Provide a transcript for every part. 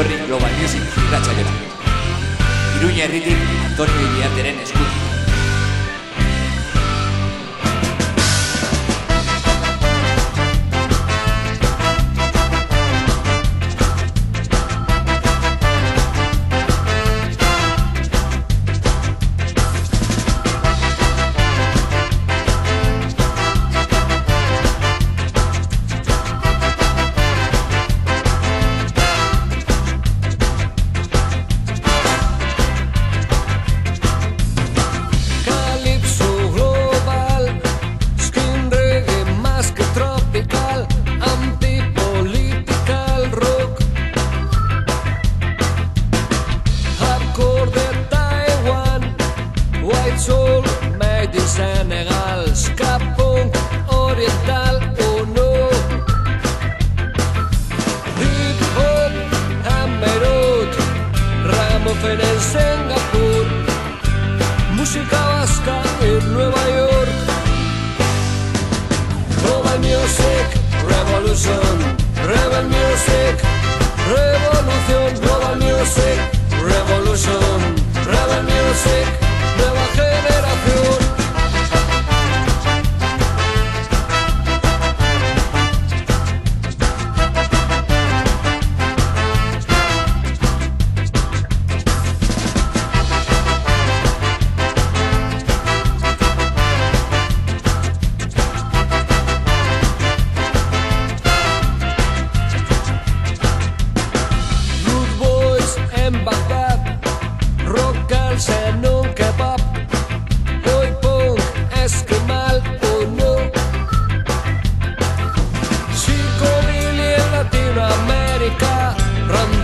etorri Global Music irratxaiora. Iruña herritik Antonio Iriarteren eskutik.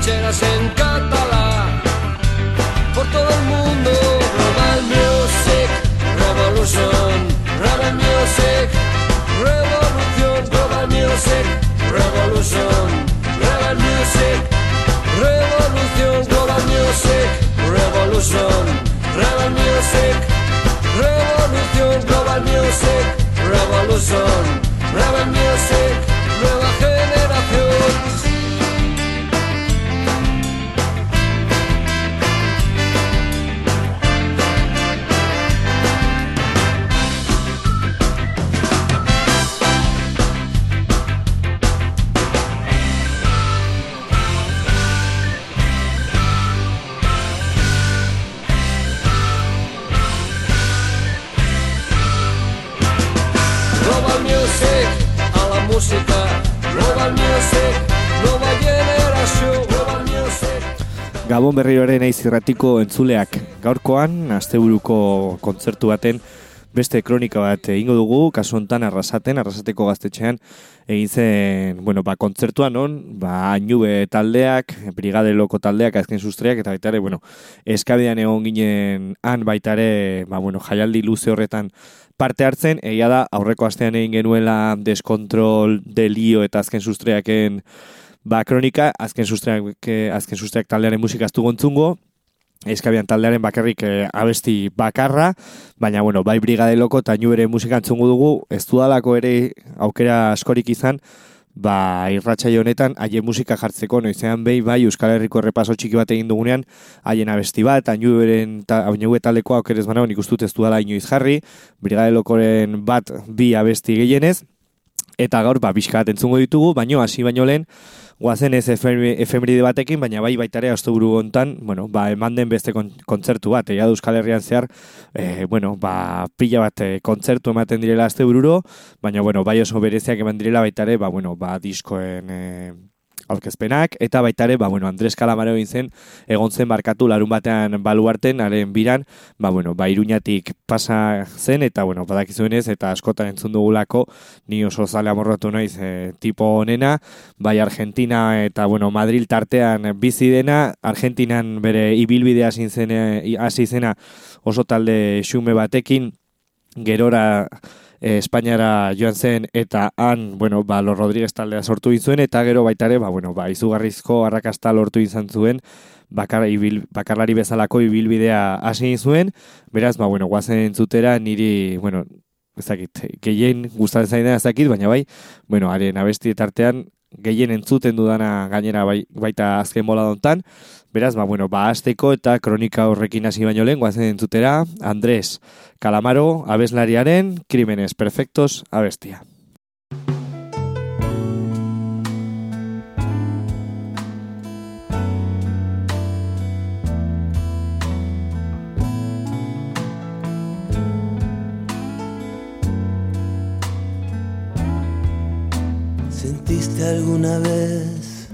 En catalán, por todo el mundo. Global Music Revolution, Rebel Music Revolución, Global Music Revolution, Rebel Music Revolución, Global Music Revolution, Rebel Music Revolución, Global Music Revolution, Rebel Music Nueva generación. Gabon berrioren naiz irratiko entzuleak. Gaurkoan, asteburuko kontzertu baten beste kronika bat egingo dugu, kasu hontan arrasaten, arrasateko gaztetxean, egin zen, bueno, ba, kontzertuan non, ba, ainube taldeak, brigade loko taldeak, azken sustreak, eta baita ere, bueno, eskabidean egon ginen han baita ere, ba, bueno, jaialdi luze horretan parte hartzen, egia da, aurreko astean egin genuela deskontrol, delio eta azken sustreaken ba, kronika, azken sustreak, eh, azken sustreak taldearen musikaztu gontzungo, eskabian taldearen bakarrik eh, abesti bakarra, baina, bueno, bai brigade loko eta bere musika entzungo dugu, ez dudalako ere aukera askorik izan, ba, irratsaio honetan, haien musika jartzeko, noizean behi, bai, Euskal Herriko errepaso txiki bat egin dugunean, haien abesti bat, hainu beren, ta, hainu taldeko aukerez banago, nik ustut ez dudala inoiz jarri, brigade lokoren bat, bi abesti gehienez, eta gaur, ba, bat entzungo ditugu, baino, hasi baino lehen, guazen ez efem- efemeride batekin, baina bai baitare asteburu hontan, bueno, ba, eman den beste kon kontzertu bat, egia da Euskal Herrian zehar, e, bueno, ba, pila bat eh, kontzertu ematen direla astebururo, baina, bueno, bai oso bereziak eman direla baitare, ba, bueno, ba, diskoen e, aurkezpenak, eta baitare, ba, bueno, Andres Calamaro egin zen, egon zen barkatu larun batean baluarten, haren biran, ba, bueno, ba, iruñatik pasa zen, eta, bueno, badakizuenez, eta askotan entzun dugulako, ni oso zale amorratu naiz e, tipo honena, bai Argentina eta bueno, Madrid tartean bizi dena, Argentinan bere ibilbidea hasi zen hasi zena oso talde xume batekin gerora e, Espainiara joan zen eta han, bueno, ba, Los Rodríguez taldea sortu egin zuen eta gero baita ere, ba, bueno, ba, izugarrizko arrakasta lortu izan zuen bakar, ibil, bakarlari bezalako ibilbidea hasi zuen, beraz, ba, bueno, guazen entzutera niri, bueno, ez dakit, gehien gustatzen zaidea ez dakit, baina bai, bueno, haren abesti tartean gehien entzuten dudana gainera bai, baita azken bola dontan. Beraz, ba, bueno, ba, azteko eta kronika horrekin hasi baino lehen, guazen entzutera, Andrés Calamaro, abeslariaren, Crímenes Perfectos, abestia. ¿Sentiste alguna vez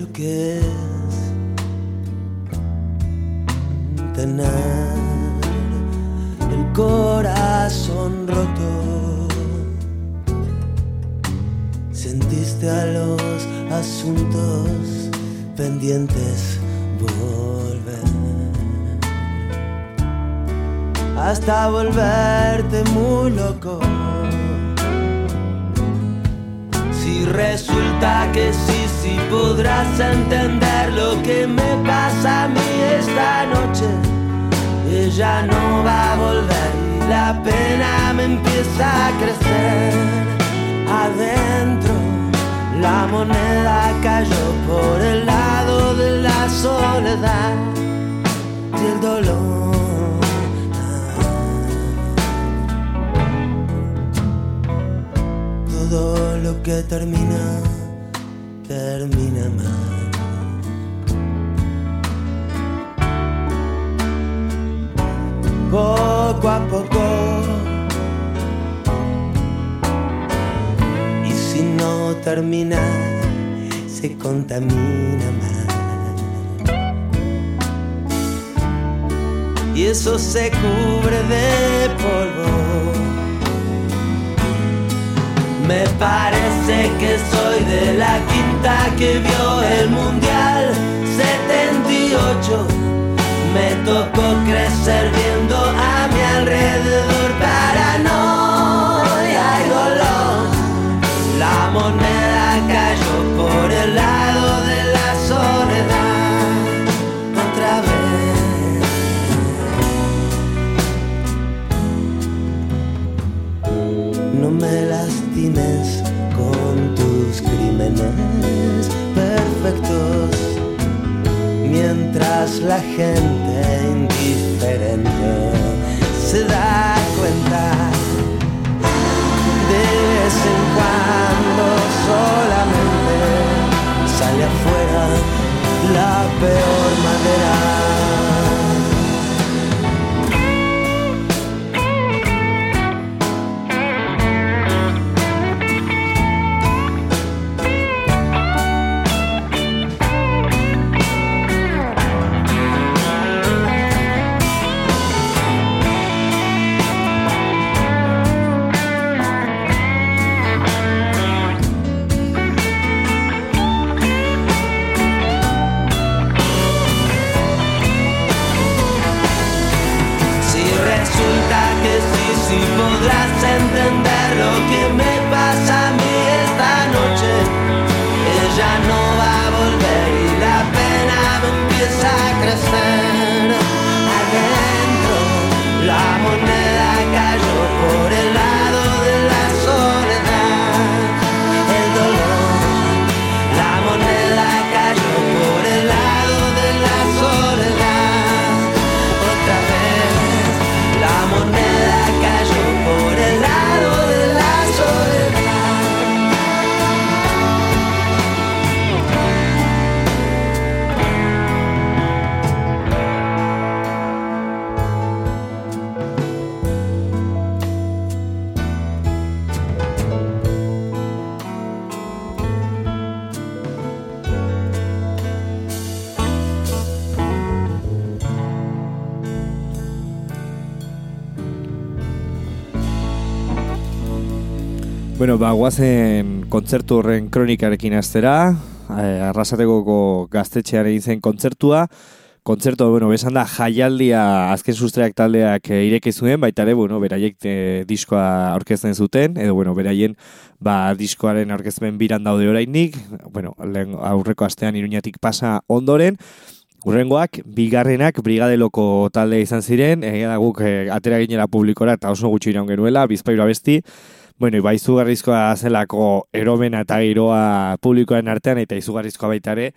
lo que es corazón roto? ¿Sentiste a los asuntos pendientes volver? Hasta volverte muy loco. Si resulta que sí, sí podrás entender lo que me pasa a mí esta noche. Ella no va a volver la pena me empieza a crecer. Adentro la moneda cayó por el lado de la soledad y el dolor. Todo lo que termina, termina mal. Poco a poco. No termina, se contamina más. Y eso se cubre de polvo. Me parece que soy de la quinta que vio el Mundial 78. Me tocó crecer viendo la gente indiferente se da cuenta de vez en cuando solamente sale afuera la peor Bueno, ba, guazen kontzertu horren kronikarekin aztera, eh, arrasategoko gaztetxean egin zen kontzertua, kontzertu, bueno, besan da jaialdia azken sustreak taldeak e, ireki zuen, baita ere, bueno, beraiek e, diskoa aurkezten zuten, edo, bueno, beraien, ba, diskoaren aurkezpen biran daude orainik, bueno, lehen aurreko astean iruñatik pasa ondoren, Urrengoak, bigarrenak brigadeloko talde izan ziren, egia da guk e, atera ginela publikora eta oso gutxi iraun genuela, bizpairu abesti, bueno, iba izugarrizkoa zelako eromena eta giroa publikoen artean, eta izugarrizkoa baita ere,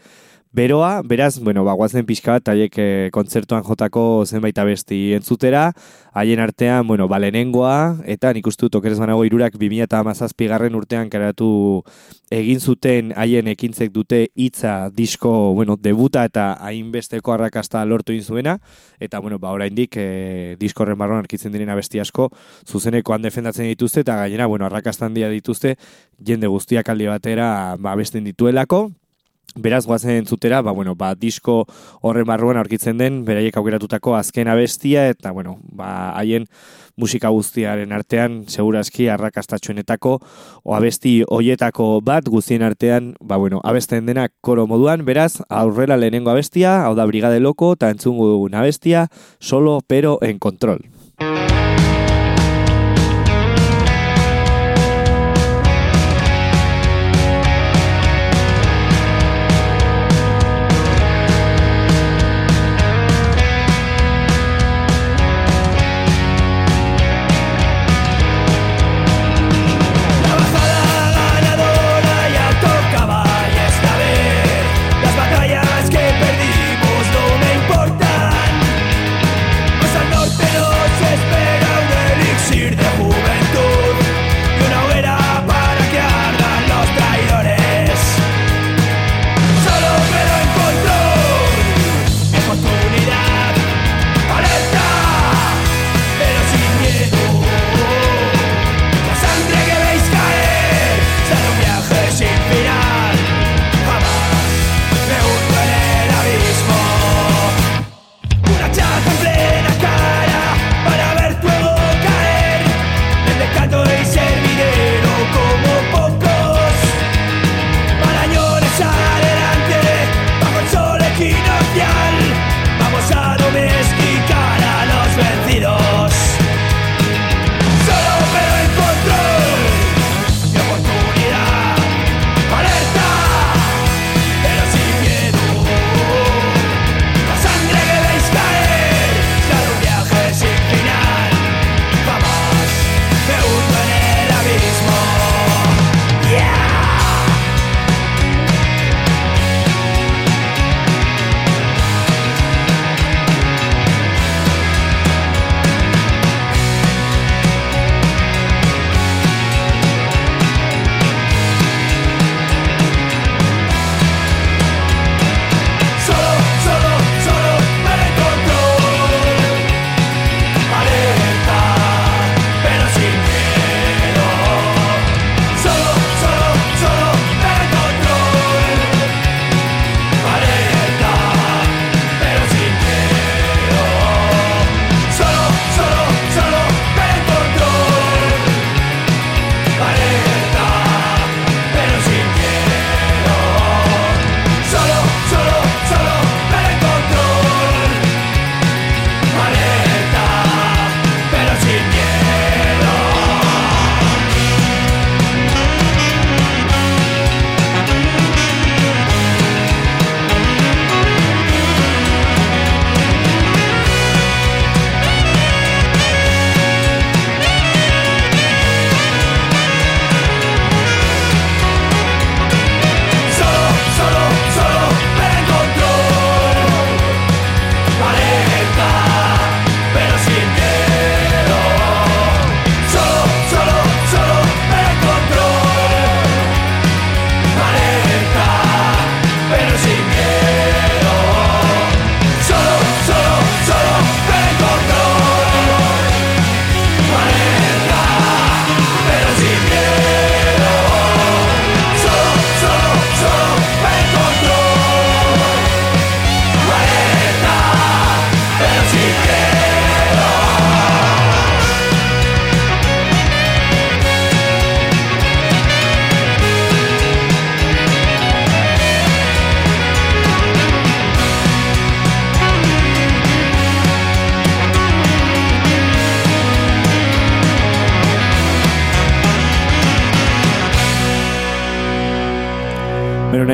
Beroa, beraz, bueno, ba, guazen pixka bat, haiek e, kontzertuan jotako zenbait abesti entzutera, haien artean, bueno, balenengoa, eta nik uste dut okeres banago irurak 2008 garren urtean karatu egin zuten haien ekintzek dute hitza disko, bueno, debuta eta hainbesteko arrakasta lortu egin eta, bueno, ba, oraindik e, diskorren barron arkitzen diren abesti asko, zuzenekoan defendatzen dituzte, eta gainera, bueno, arrakastan dia dituzte, jende guztiak aldi batera, ba, abesten dituelako, Beraz, guazen zutera, ba, bueno, ba, disko horren barruan aurkitzen den, beraiek aukeratutako azken abestia, eta, bueno, ba, haien musika guztiaren artean, segurazki, arrakastatxoenetako, o abesti hoietako bat guztien artean, ba, bueno, abesten denak koro moduan, beraz, aurrela lehenengo abestia, hau da brigade loko, eta entzungu abestia, solo, pero, en control.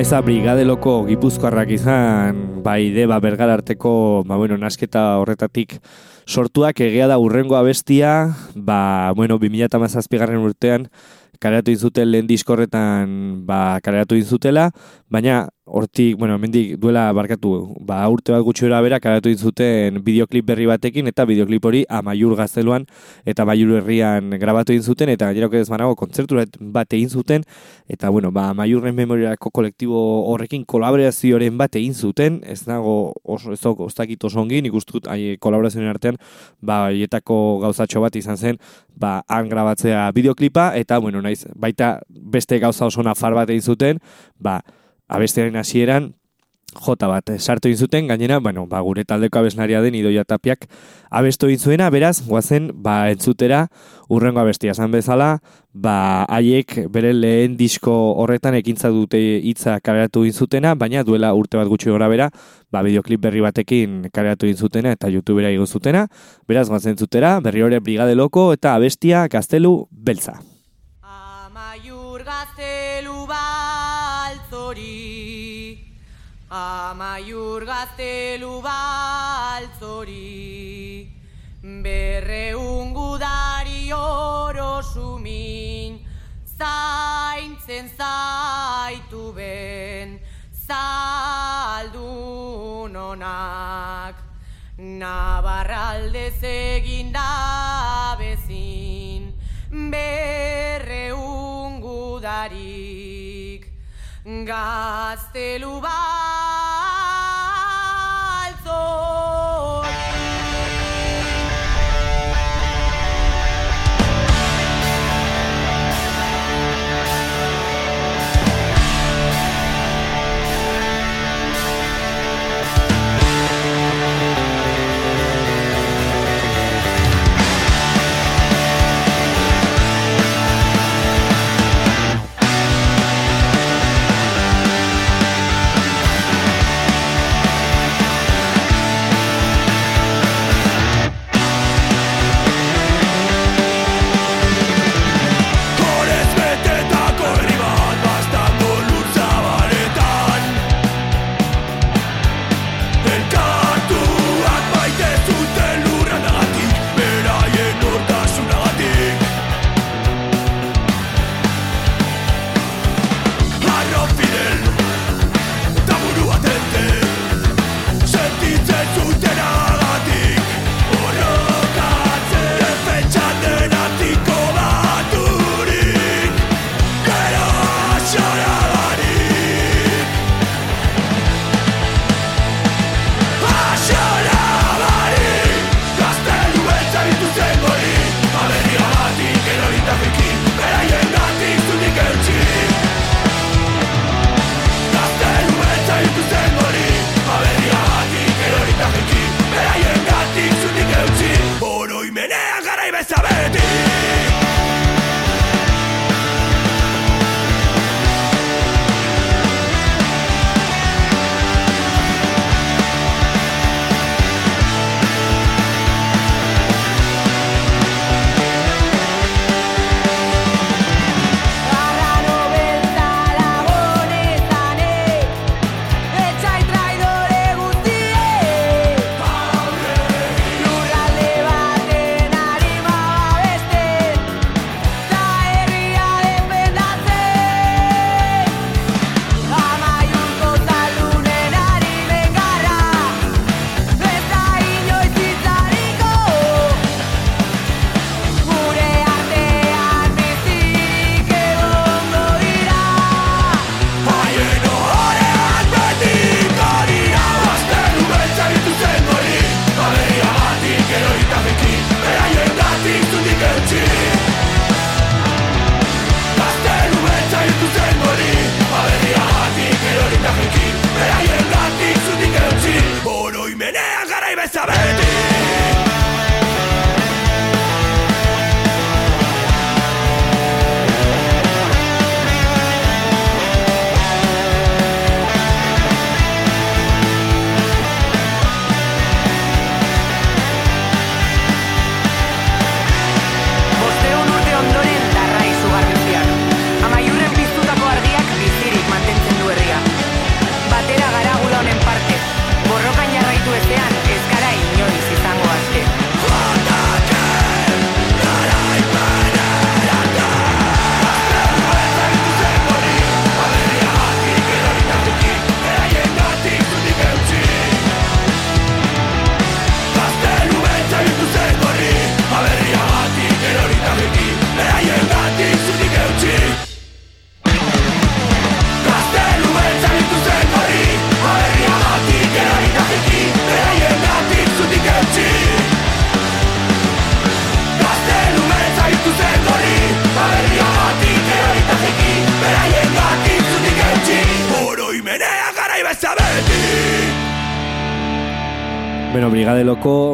Naiza brigadeloko gipuzkoarrak izan, bai deba bergar arteko, ba bueno, nasketa horretatik sortuak egia da urrengo abestia, ba, bueno, 2008 garren urtean, kaleratu inzuten lehen diskorretan ba, kaleratu inzutela, baina hortik, bueno, mendik duela barkatu, ba, urte bat gutxi bera kaleratu inzuten bideoklip berri batekin, eta bideoklip hori amaiur gazteluan, eta amaiur herrian grabatu inzuten, eta gainera ez manago kontzertu bat egin zuten, eta bueno, ba, amaiurren memoriako kolektibo horrekin kolaborazioaren bat egin zuten, ez nago oso, ez oztakit oso ongi, nik ustut, kolaborazioen artean, ba, hietako gauzatxo bat izan zen, ba, han grabatzea bideoklipa, eta, bueno, naiz, baita beste gauza oso nafar bat egin zuten, ba, abestearen hasieran jota bat sartu egin zuten gainera bueno ba gure taldeko abeslaria den Idoia Tapiak abestu egin beraz goazen ba entzutera urrengo abestia. Izan bezala ba haiek bere lehen disko horretan ekintza dute hitza kaleratu egin baina duela urte bat gutxi gora bera ba videoklip berri batekin kaleratu egin zutena eta YouTubera igo zutena. Beraz goazen entzutera berri hori brigade loko eta abestia gaztelu beltza Amaiur gaztelu baltzori Berreun gudari oro sumin Zaintzen zaitu ben Zaldun onak. Nabarralde zegin da bezin Berreun Gaztelubaltzor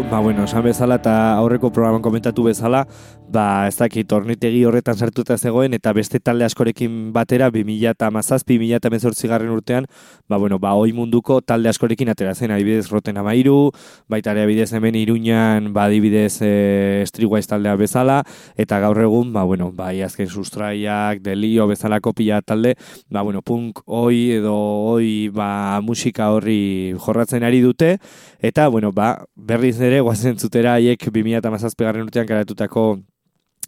ba, bueno, esan bezala eta aurreko programan komentatu bezala, ba, ez dakit, ornitegi horretan sartuta zegoen, eta beste talde askorekin batera, 2000 eta mazazpi, 2000 eta garren urtean, ba, bueno, ba, oi munduko talde askorekin atera zen, adibidez, roten amairu, baita ere adibidez hemen iruñan, ba, adibidez, e, Streetwise taldea bezala, eta gaur egun, ba, bueno, ba, iazken sustraiak, delio bezalako pila talde, ba, bueno, punk oi edo oi, ba, musika horri jorratzen ari dute, eta, bueno, ba, berriz ere, guazen zutera, haiek 2000 garren urtean karatutako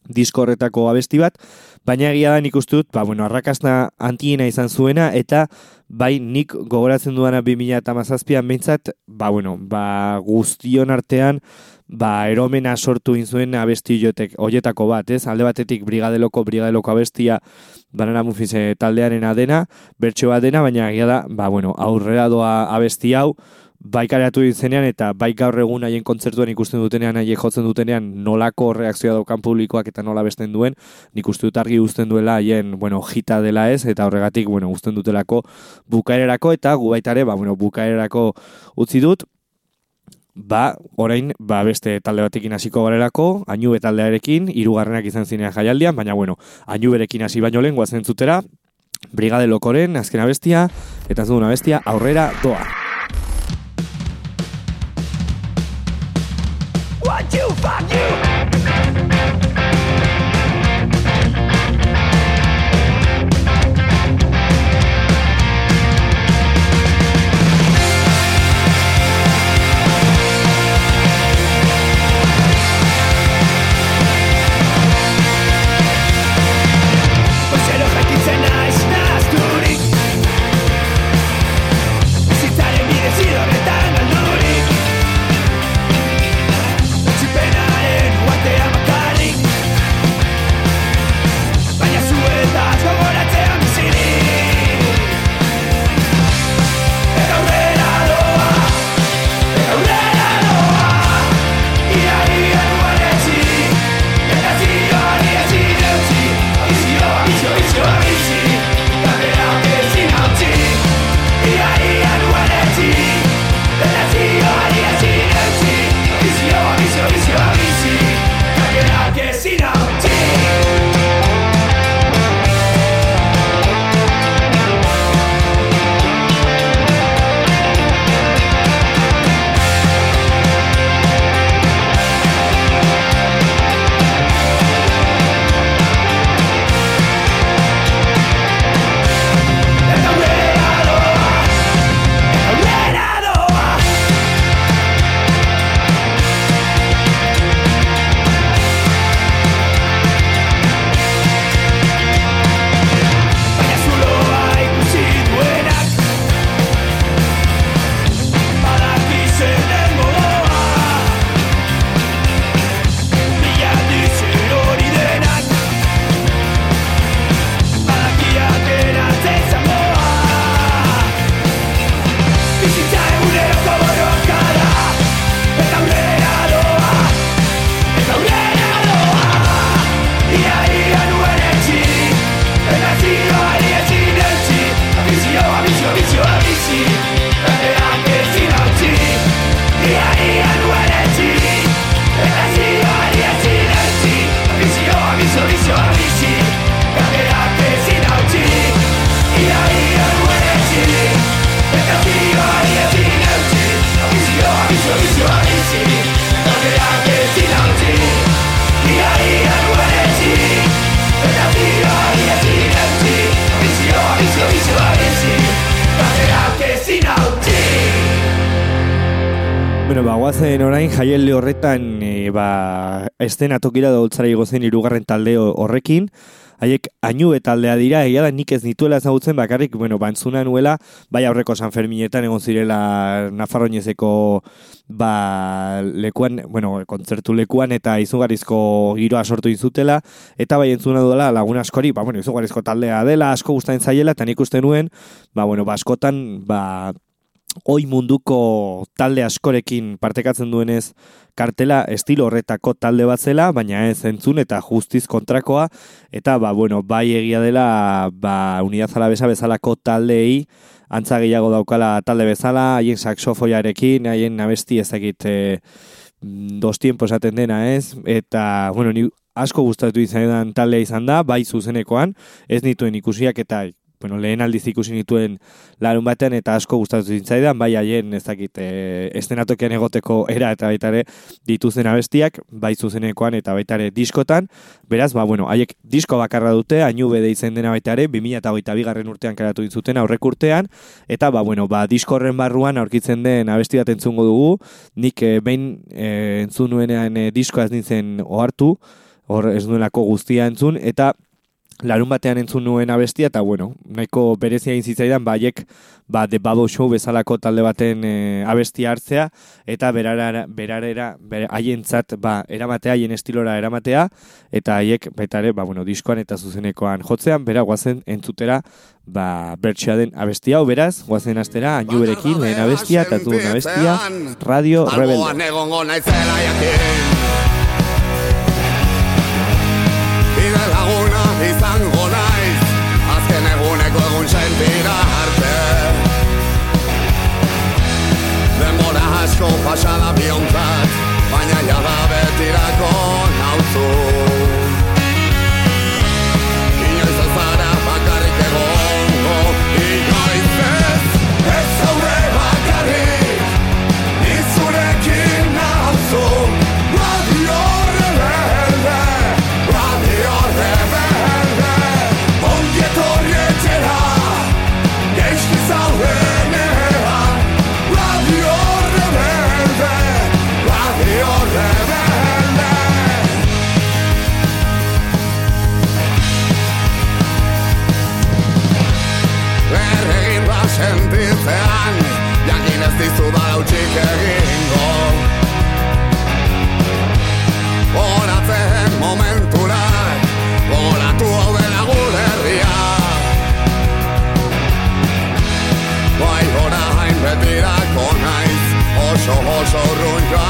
disko horretako abesti bat, baina egia da nik uste dut, ba, bueno, arrakasta antiena izan zuena, eta bai nik gogoratzen duana 2000 eta mazazpian behintzat, ba, bueno, ba, guztion artean, ba, eromena sortu inzuen abesti jotek, oietako bat, ez? Alde batetik brigadeloko, brigadeloko abestia, banana mufize taldearen adena, bertso bat dena, baina egia da, ba, bueno, aurrera doa abesti hau, bai kareatu zenean eta bai gaur egun haien kontzertuan ikusten dutenean haien jotzen dutenean nolako reakzioa daukan publikoak eta nola besten duen, nik uste dut argi uzten duela haien, bueno, jita dela ez, eta horregatik, bueno, uzten dutelako bukaererako eta gu baitare, ba, bueno, bukaererako utzi dut, ba, orain, ba, beste talde batekin hasiko garelako, ainu taldearekin, hirugarrenak izan zinean jaialdian, baina, bueno, ainu berekin hasi baino lehen guazen zutera, Brigade Lokoren, azken abestia, eta zuen abestia, aurrera doa. What you fuck you? Estena tokira da igozen irugarren talde ho- horrekin, haiek ainu taldea dira, egia da nik ez nituela ezagutzen bakarrik, bueno, bantzuna nuela, bai aurreko San Ferminetan egon zirela Nafarroinezeko ba, lekuan, bueno, kontzertu lekuan eta izugarrizko giroa sortu inzutela, eta bai entzuna duela lagun askori, ba, bueno, izugarrizko taldea dela, asko gustatzen zaiela, eta nik uste nuen, ba, bueno, ba, askotan, ba, oi munduko talde askorekin partekatzen duenez kartela estilo horretako talde bat zela, baina ez entzun eta justiz kontrakoa, eta ba, bueno, bai egia dela ba, unidad alabesa bezalako taldeei antza gehiago daukala talde bezala, haien saxofoiarekin, haien abesti ezakit e, dos tiempo esaten dena, ez? Eta, bueno, ni asko gustatu izan taldea izan da, bai zuzenekoan, ez nituen ikusiak eta bueno, lehen aldiz ikusi nituen larun batean eta asko gustatu zintzaidan, bai haien ez dakit e, estenatokian egoteko era eta baita ere dituzen abestiak, bai zuzenekoan eta baita ere diskotan, beraz, ba, bueno, haiek disko bakarra dute, hainu bede izen dena baita ere, 2008 bigarren urtean karatu dintzuten aurrek urtean, eta ba, bueno, ba, disko horren barruan aurkitzen den abesti bat entzungo dugu, nik e, behin e, entzun nuenean e, diskoa ez nintzen ohartu, hor ez nuelako guztia entzun, eta larun batean entzun nuen abestia, eta bueno, nahiko berezia egin zitzaidan, baiek, ba, The Babo Show bezalako talde baten e, abestia hartzea, eta berarera, berarera, ber, haientzat, ba, eramatea, haien estilora eramatea, eta haiek, baita ere, ba, bueno, diskoan eta zuzenekoan jotzean, bera, guazen entzutera, ba, bertxea den abestia, hau beraz, guazen astera, hainu berekin, lehen abestia, duen abestia, Radio Rebelde. Izango naiz. Azken eguneko egun sentira arte. Denbora asko pasada biontzat Baina jada betirako nauzu dizu da utxik egingo Horatzen momentura Horatu hau dela gure herria. Bai orain betirako naiz Oso oso urrun joan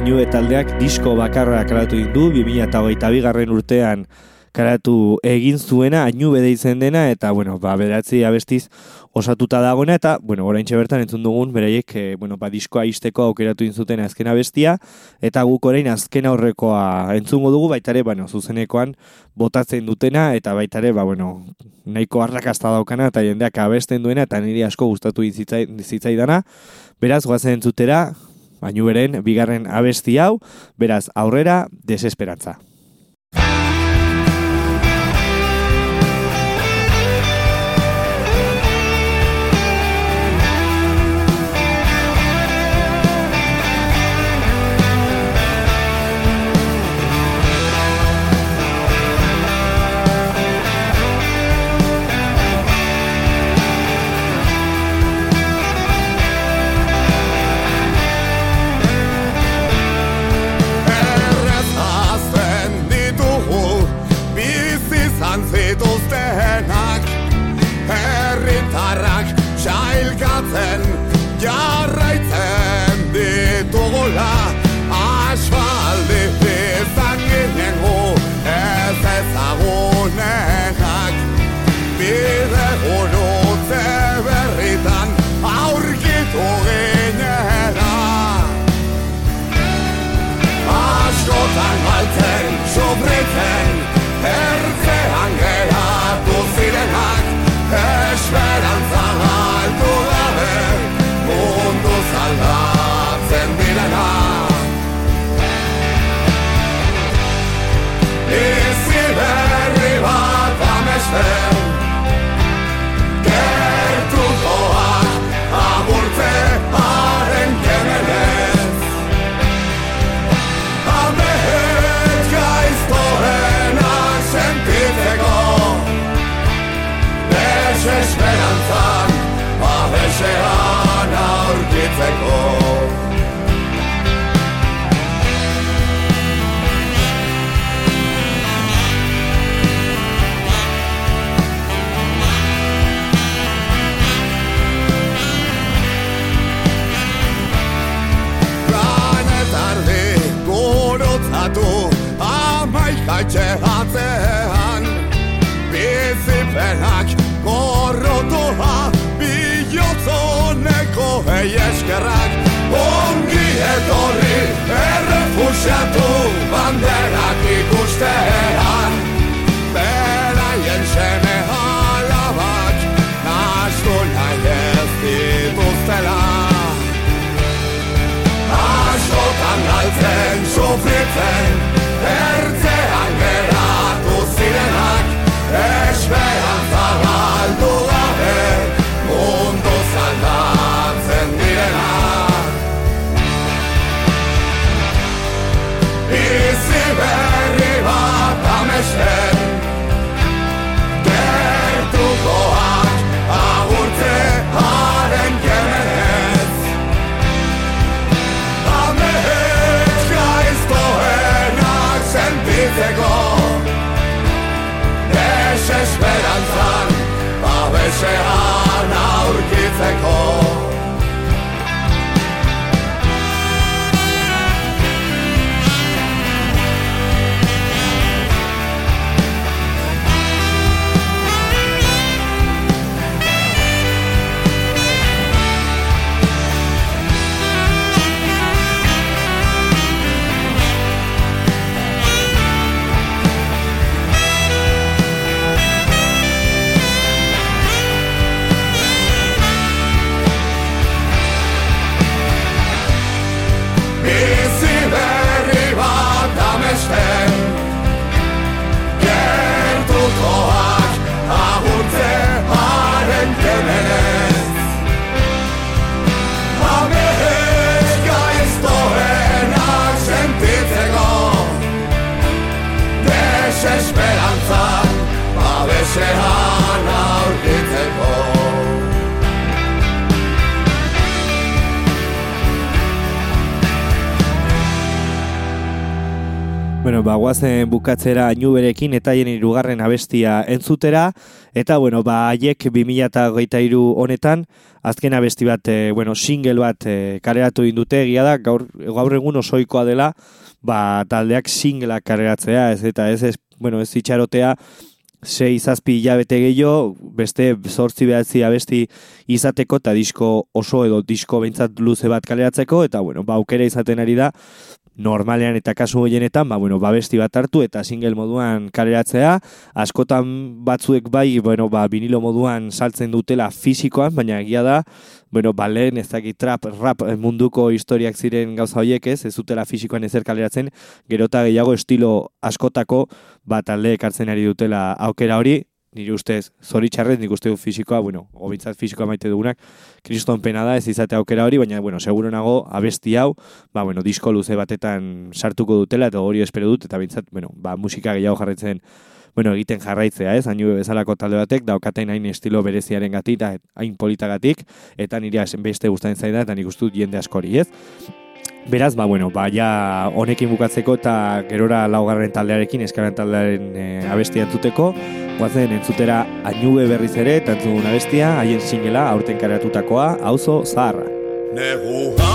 Nube taldeak disko bakarra kalatu du 2008 bigarren urtean karatu egin zuena, ainu bede izen dena, eta, bueno, ba, beratzi abestiz osatuta dagoena, eta, bueno, orain bertan entzun dugun, beraiek, e, bueno, ba, diskoa izteko aukeratu inzuten azken abestia, eta guk orain azken aurrekoa entzungo dugu, baitare, bueno, zuzenekoan botatzen dutena, eta baitare, ba, bueno, nahiko arrakasta daukana, eta jendeak abesten duena, eta niri asko gustatu zitzai, zitzaidana, beraz, goazen entzutera, bainu beren, bigarren abesti hau, beraz, aurrera, desesperantza. Sufritzen, ertzean geratu zirenak, esperantza galtu gabe, mundu zaldatzen direnak. Izi berri bat amesten, Guazen bukatzera ainuberekin eta hien irugarren abestia entzutera, eta, bueno, ba, haiek 2008 honetan, azken abesti bat, e, bueno, single bat e, kareratu indute, egia da, gaur, gaur egun osoikoa dela, ba, taldeak singleak kareratzea, ez eta ez, ez bueno, ez itxarotea, sei zazpi hilabete gehiago, beste zortzi behatzi abesti izateko, eta disko oso edo disko behintzat luze bat kaleratzeko, eta bueno, ba, aukera izaten ari da, normalean eta kasu gehienetan, ba, bueno, babesti bat hartu eta single moduan kaleratzea, askotan batzuek bai, bueno, ba, vinilo moduan saltzen dutela fisikoan, baina egia da, bueno, ba, lehen ez dakit trap, rap munduko historiak ziren gauza horiek ez, ez dutela fisikoan ezer kaleratzen, gerota gehiago estilo askotako, ba, talde ekartzen ari dutela aukera hori, nire ustez, zoritxarrez, nik uste du fisikoa, bueno, obintzat fisikoa maite dugunak, kriston pena da ez izate aukera hori, baina, bueno, seguro nago, abesti hau, ba, bueno, disko luze batetan sartuko dutela, eta hori espero dut, eta bintzat, bueno, ba, musika gehiago jarraitzen, bueno, egiten jarraitzea, ez, hainu bezalako talde batek, daukaten hain estilo bereziaren gatik, eta hain politagatik, eta nire beste gustatzen zaida, eta nik uste dut jende askori, ez? Beraz, ba, bueno, ba, ja honekin bukatzeko eta gerora laugarren taldearekin, eskaran taldearen e, abestia entzuteko, guazen entzutera ainube berriz ere, eta entzun abestia, haien singela, aurten karatutakoa, auzo zaharra. Negua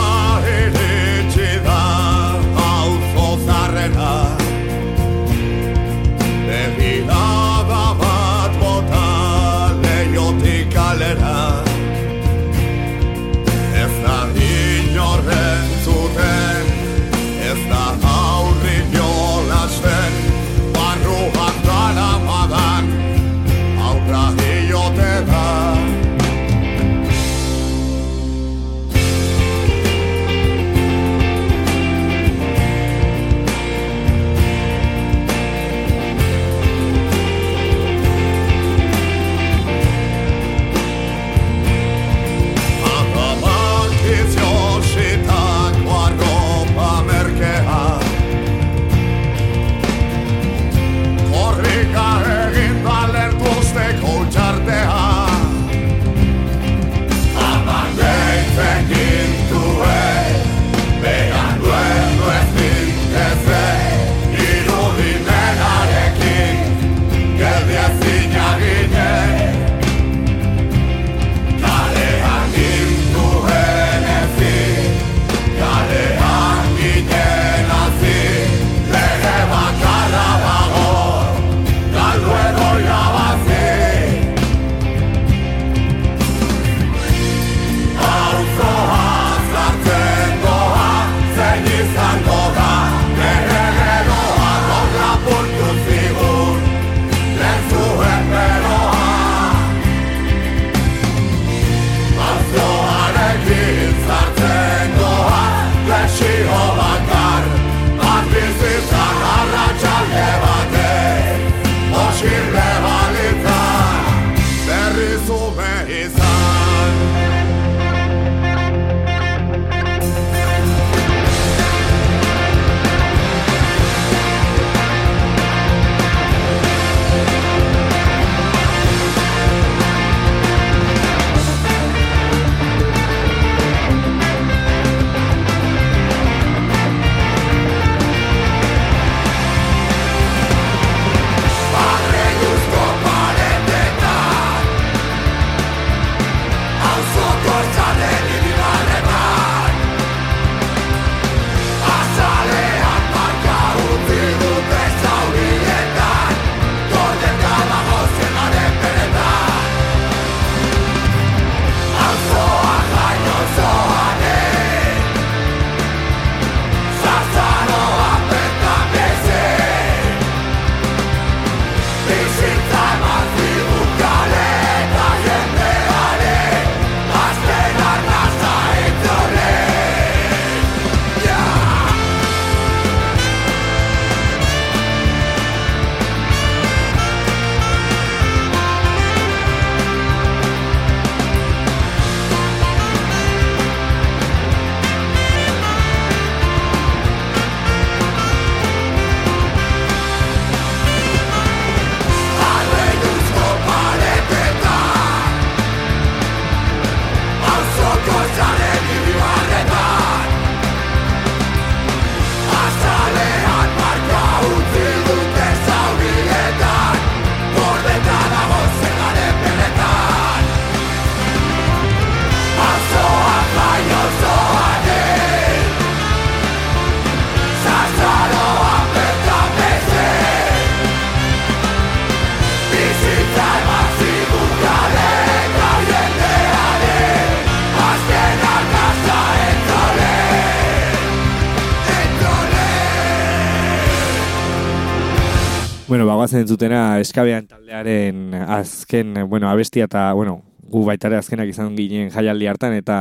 Bagoazen entzutena eskabean taldearen azken, bueno, abestia eta, bueno, gu baitare azkenak izan ginen jaialdi hartan eta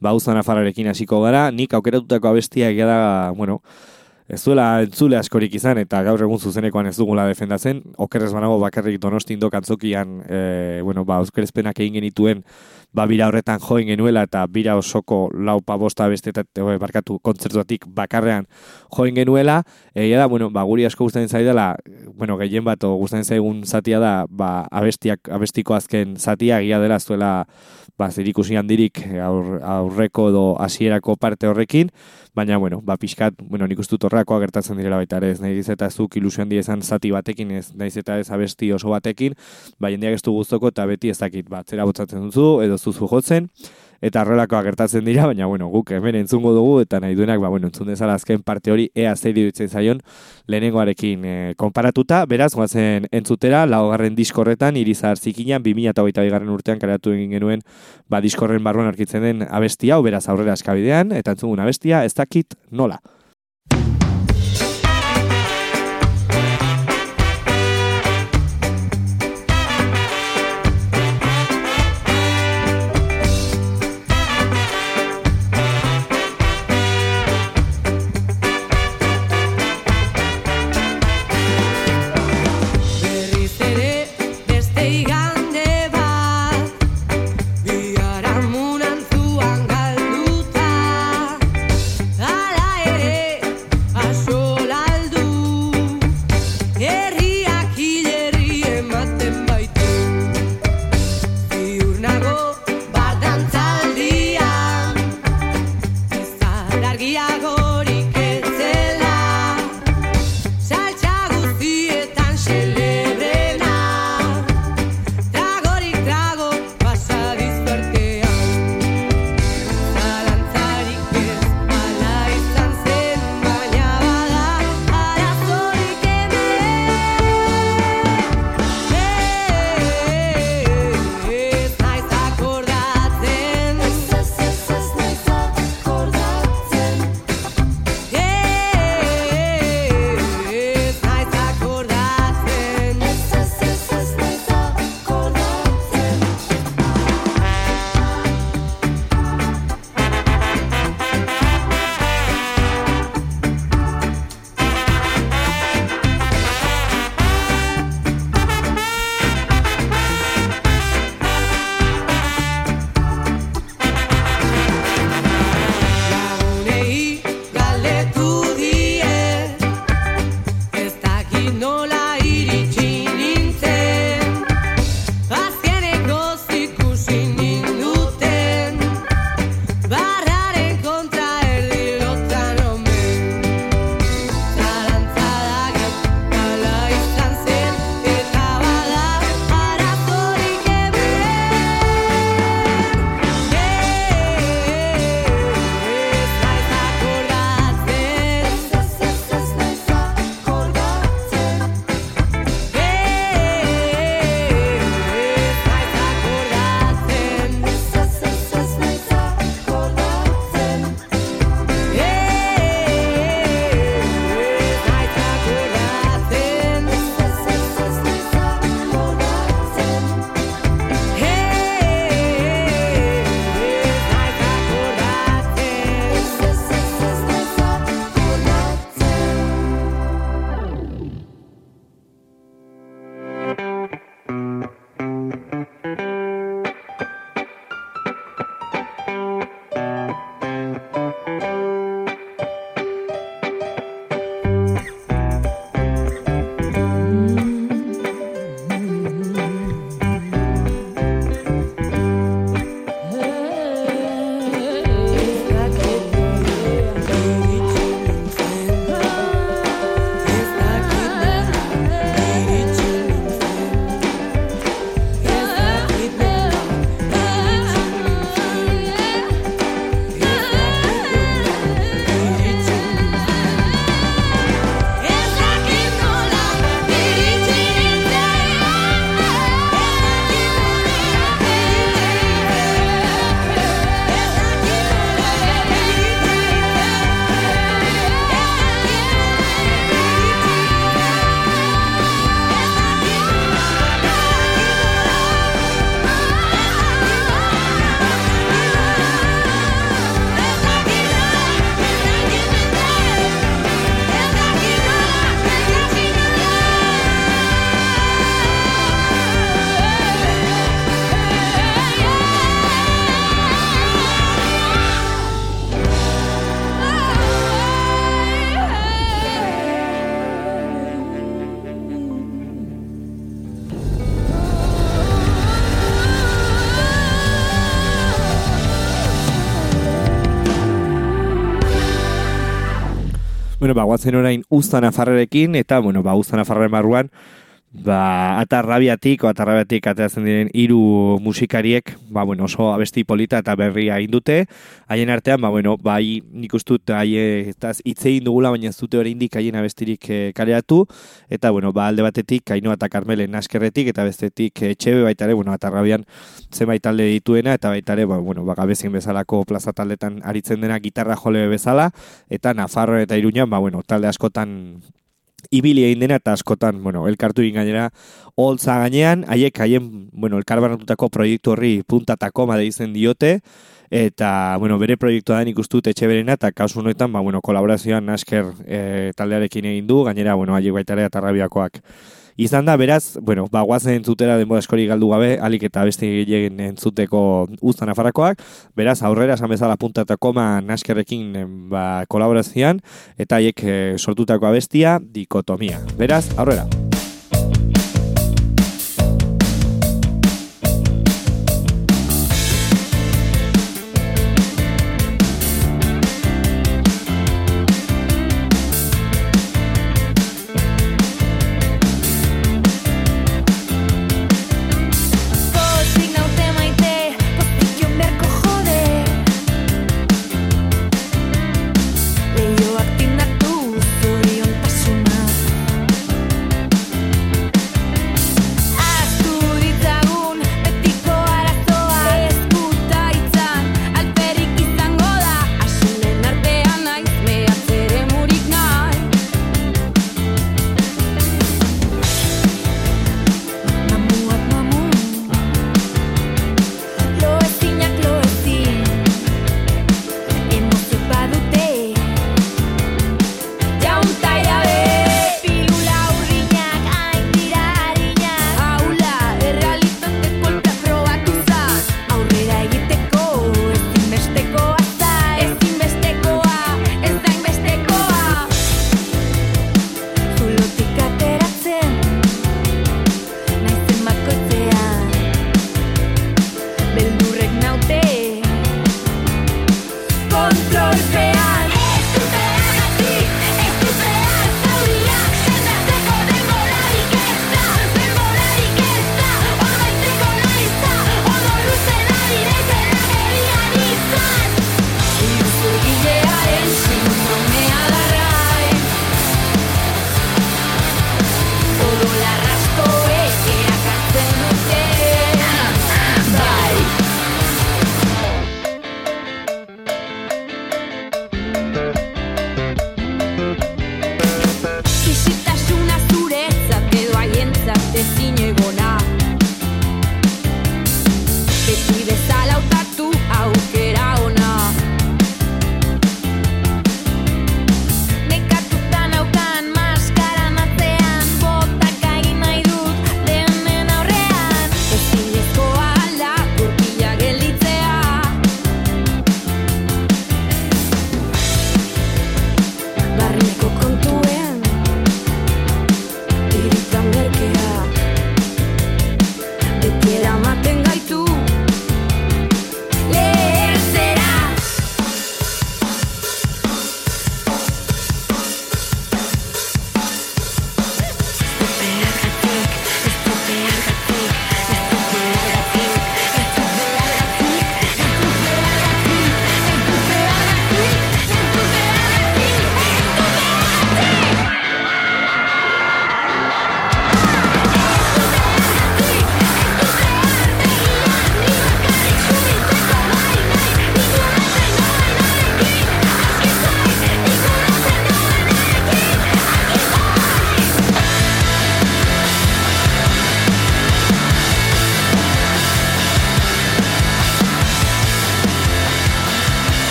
bauzan afararekin hasiko gara. Nik aukeratutako abestia egia da, bueno, ez duela entzule askorik izan eta gaur egun zuzenekoan ez dugula defendatzen. Okerrez banago bakarrik donostindo kantzokian, e, bueno, ba, euskerezpenak egin genituen ba, bira horretan joen genuela eta bira osoko lau pabosta beste eta e, barkatu kontzertuatik bakarrean joen genuela. Egia da, bueno, ba, guri asko gustatzen zaidala, bueno, gehien bat gustatzen zaigun zatia da, ba, abestiak, abestiko azken zatia egia dela zuela ba, zerikusi handirik aur, aurreko edo hasierako parte horrekin, baina, bueno, ba, pixkat, bueno, nik uste dut horrekoa gertatzen direla baita ere, ez nahiz eta zuk ilusio handi izan zati batekin, ez nahiz eta ez abesti oso batekin, ba, jendeak ez du guztoko eta beti ez dakit, ba, zera botzatzen duzu, edo zuzu jotzen, eta horrelakoak gertatzen dira, baina bueno, guk hemen entzungo dugu eta nahi duenak, ba, bueno, entzun dezala azken parte hori ea zer iruditzen zaion lehenengoarekin e, konparatuta, beraz, goazen entzutera, laugarren diskorretan, irizar zikinan, 2008 garren urtean karatu egin genuen, ba, diskorren barruan arkitzen den abestia, hau beraz aurrera eskabidean, eta entzugun abestia, ez dakit nola. Guatzen orain Uzta Nafarrerekin, eta, bueno, ba, Uzta Nafarren barruan, ba, atarrabiatik, o atarrabiatik ateratzen diren hiru musikariek, ba, bueno, oso abesti polita eta berria egin dute, haien artean, ba, bueno, bai, nik ustut, haie, eta egin dugula, baina ez dute oraindik haien abestirik e, kaleratu, eta, bueno, ba, alde batetik, Ainoa eta Carmelen naskerretik, eta bestetik, etxebe baita ere, bueno, atarrabian zenbait talde dituena, eta baita ere, ba, bueno, ba, gabezin bezalako plaza taldetan aritzen dena gitarra jole bezala, eta Nafarro eta Iruñan, ba, bueno, talde askotan ibili egin dena eta askotan, bueno, elkartu egin gainera holtza gainean, haiek haien, bueno, elkarbanatutako proiektu horri puntatako made izen diote, eta, bueno, bere proiektua da nik ustut etxe berena, eta kasu honetan, ba, bueno, kolaborazioan nasker e, taldearekin egin du, gainera, bueno, haiek baita ere atarrabiakoak izan da, beraz, bueno, ba, guazen entzutera denbora eskori galdu gabe, alik eta beste gehiagin entzuteko uztan afarakoak, beraz, aurrera esan bezala punta eta koma naskerrekin ba, kolaborazioan, eta haiek e, sortutako abestia, dikotomia. Beraz, aurrera.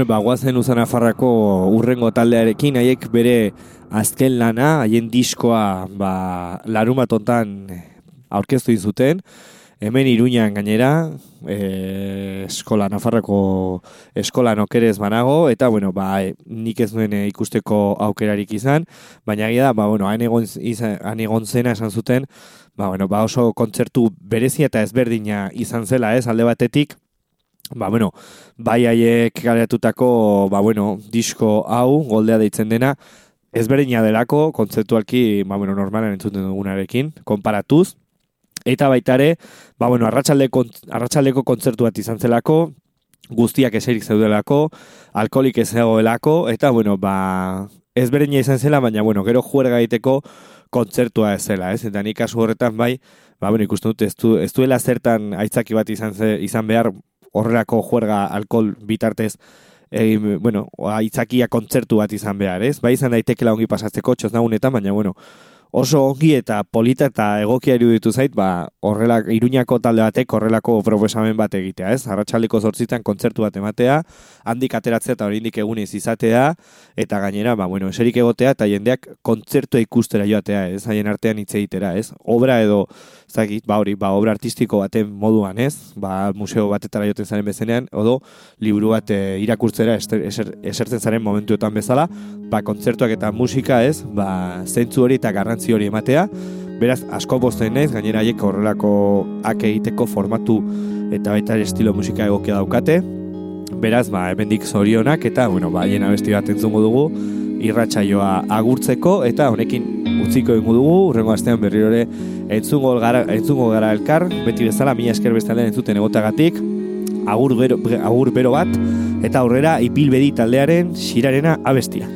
Bueno, ba, guazen uzan afarrako urrengo taldearekin, haiek bere azken lana, haien diskoa, ba, larumatontan aurkeztu zuten. Hemen iruñan gainera, e, eskola, Nafarroko eskola nokerez banago, eta, bueno, ba, e, nik ez nuen e, ikusteko aukerarik izan, baina egia da, ba, bueno, han egon zena esan zuten, ba, bueno, ba, oso kontzertu berezia eta ezberdina izan zela, ez, alde batetik, ba, bueno, bai haiek garatutako, ba, bueno, disko hau, goldea deitzen dena, ezberdina delako, kontzeptualki, ba, bueno, normalan entzuten dugunarekin, konparatuz, eta baita ere, ba, bueno, arratsalde arratsaldeko kontzertu bat izan zelako, guztiak eserik zeudelako, alkoholik ez zegoelako, eta, bueno, ba, ezberdina izan zela, baina, bueno, gero juerga egiteko kontzertua ez zela, ez? Eta nik kasu horretan bai, ba, bueno, ikusten dut, ez, du, ez duela zertan aitzaki bat izan, ze, izan behar horrelako juerga alkohol bitartez egin, bueno, aitzakia kontzertu bat izan behar, ez? Bai izan daitekela ongi pasatzeko txosnagunetan, baina, bueno, oso ongi eta polita eta egokia iruditu zait, ba, horrela, iruñako talde batek horrelako proposamen bat egitea, ez? Arratxaldeko zortzitan kontzertu bat ematea, handik ateratzea eta oraindik egunez izatea, eta gainera, ba, bueno, eserik egotea eta jendeak kontzertua ikustera joatea, ez? Haien artean hitz egitera, ez? Obra edo, ez dakit, ba hori, ba, obra artistiko baten moduan, ez? Ba, museo batetara joten zaren bezenean, odo, liburu bat e, irakurtzera eser, eser, esertzen zaren momentuetan bezala, ba, kontzertuak eta musika, ez? Ba, zentzu hori eta garrantzi hori ematea, beraz, asko bozten naiz, gainera haiek horrelako ake egiteko formatu eta baita estilo musika egokia daukate, beraz, ba, hemendik zorionak eta, bueno, ba, abesti bat entzungo dugu, irratsaioa agurtzeko eta honekin utziko egingo dugu, urrengo astean berriro ere entzungo gara, entzungo gara elkar, beti bezala, mila esker bestalen entzuten egotagatik, agur, bero, agur bero bat, eta aurrera ipilbedi taldearen xirarena abestia.